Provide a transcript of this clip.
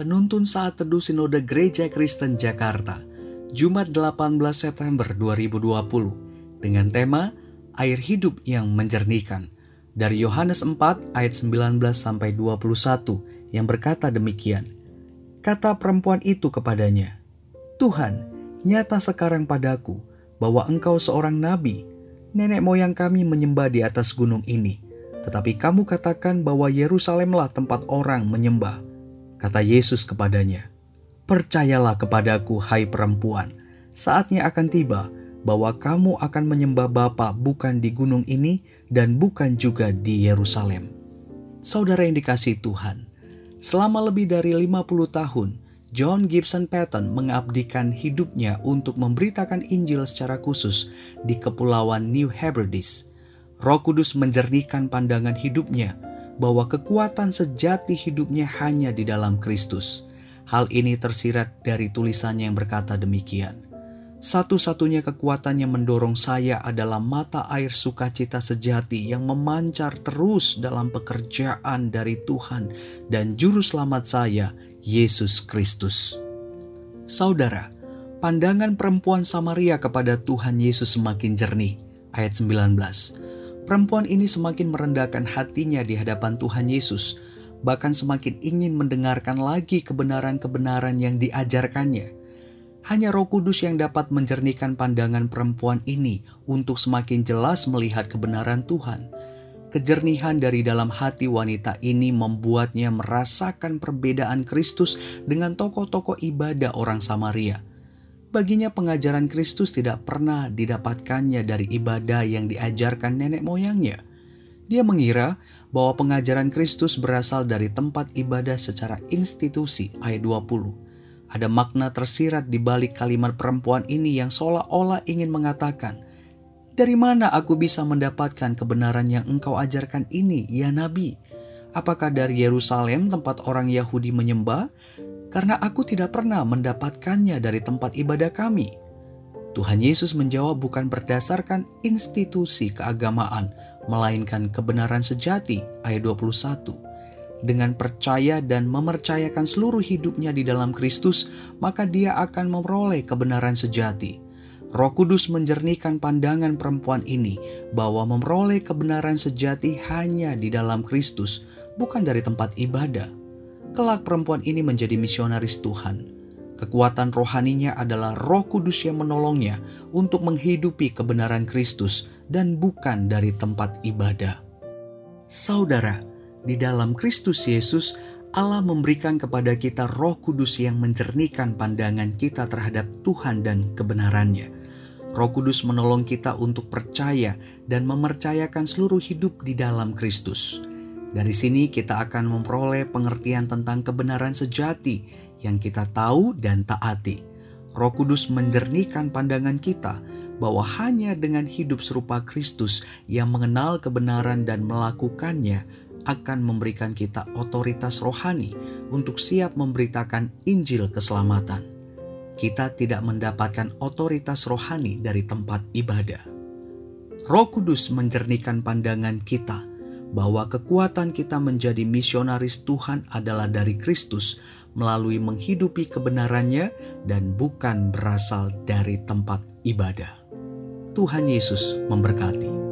Penuntun Saat Teduh Sinode Gereja Kristen Jakarta, Jumat 18 September 2020, dengan tema Air Hidup yang Menjernihkan, dari Yohanes 4 ayat 19 sampai 21 yang berkata demikian. Kata perempuan itu kepadanya, Tuhan, nyata sekarang padaku bahwa engkau seorang nabi. Nenek moyang kami menyembah di atas gunung ini, tetapi kamu katakan bahwa Yerusalemlah tempat orang menyembah. Kata Yesus kepadanya, Percayalah kepadaku, hai perempuan, saatnya akan tiba bahwa kamu akan menyembah Bapa bukan di gunung ini dan bukan juga di Yerusalem. Saudara yang dikasih Tuhan, selama lebih dari 50 tahun, John Gibson Patton mengabdikan hidupnya untuk memberitakan Injil secara khusus di Kepulauan New Hebrides. Roh Kudus menjernihkan pandangan hidupnya bahwa kekuatan sejati hidupnya hanya di dalam Kristus. Hal ini tersirat dari tulisannya yang berkata demikian. Satu-satunya kekuatan yang mendorong saya adalah mata air sukacita sejati yang memancar terus dalam pekerjaan dari Tuhan dan Juru Selamat saya, Yesus Kristus. Saudara, pandangan perempuan Samaria kepada Tuhan Yesus semakin jernih. Ayat 19. Perempuan ini semakin merendahkan hatinya di hadapan Tuhan Yesus, bahkan semakin ingin mendengarkan lagi kebenaran-kebenaran yang diajarkannya. Hanya Roh Kudus yang dapat menjernihkan pandangan perempuan ini untuk semakin jelas melihat kebenaran Tuhan. Kejernihan dari dalam hati wanita ini membuatnya merasakan perbedaan Kristus dengan tokoh-tokoh ibadah orang Samaria. Baginya pengajaran Kristus tidak pernah didapatkannya dari ibadah yang diajarkan nenek moyangnya. Dia mengira bahwa pengajaran Kristus berasal dari tempat ibadah secara institusi ayat 20. Ada makna tersirat di balik kalimat perempuan ini yang seolah-olah ingin mengatakan, dari mana aku bisa mendapatkan kebenaran yang engkau ajarkan ini, ya Nabi? Apakah dari Yerusalem tempat orang Yahudi menyembah? Karena aku tidak pernah mendapatkannya dari tempat ibadah kami. Tuhan Yesus menjawab bukan berdasarkan institusi keagamaan, melainkan kebenaran sejati, ayat 21. Dengan percaya dan mempercayakan seluruh hidupnya di dalam Kristus, maka dia akan memperoleh kebenaran sejati. Roh Kudus menjernihkan pandangan perempuan ini bahwa memperoleh kebenaran sejati hanya di dalam Kristus, bukan dari tempat ibadah. Kelak perempuan ini menjadi misionaris Tuhan. Kekuatan rohaninya adalah Roh Kudus yang menolongnya untuk menghidupi kebenaran Kristus dan bukan dari tempat ibadah. Saudara, di dalam Kristus Yesus, Allah memberikan kepada kita Roh Kudus yang menjernihkan pandangan kita terhadap Tuhan dan kebenarannya. Roh Kudus menolong kita untuk percaya dan mempercayakan seluruh hidup di dalam Kristus. Dari sini kita akan memperoleh pengertian tentang kebenaran sejati yang kita tahu dan taati. Roh Kudus menjernihkan pandangan kita bahwa hanya dengan hidup serupa Kristus yang mengenal kebenaran dan melakukannya akan memberikan kita otoritas rohani untuk siap memberitakan Injil keselamatan kita tidak mendapatkan otoritas rohani dari tempat ibadah. Roh Kudus menjernihkan pandangan kita bahwa kekuatan kita menjadi misionaris Tuhan adalah dari Kristus melalui menghidupi kebenarannya dan bukan berasal dari tempat ibadah. Tuhan Yesus memberkati.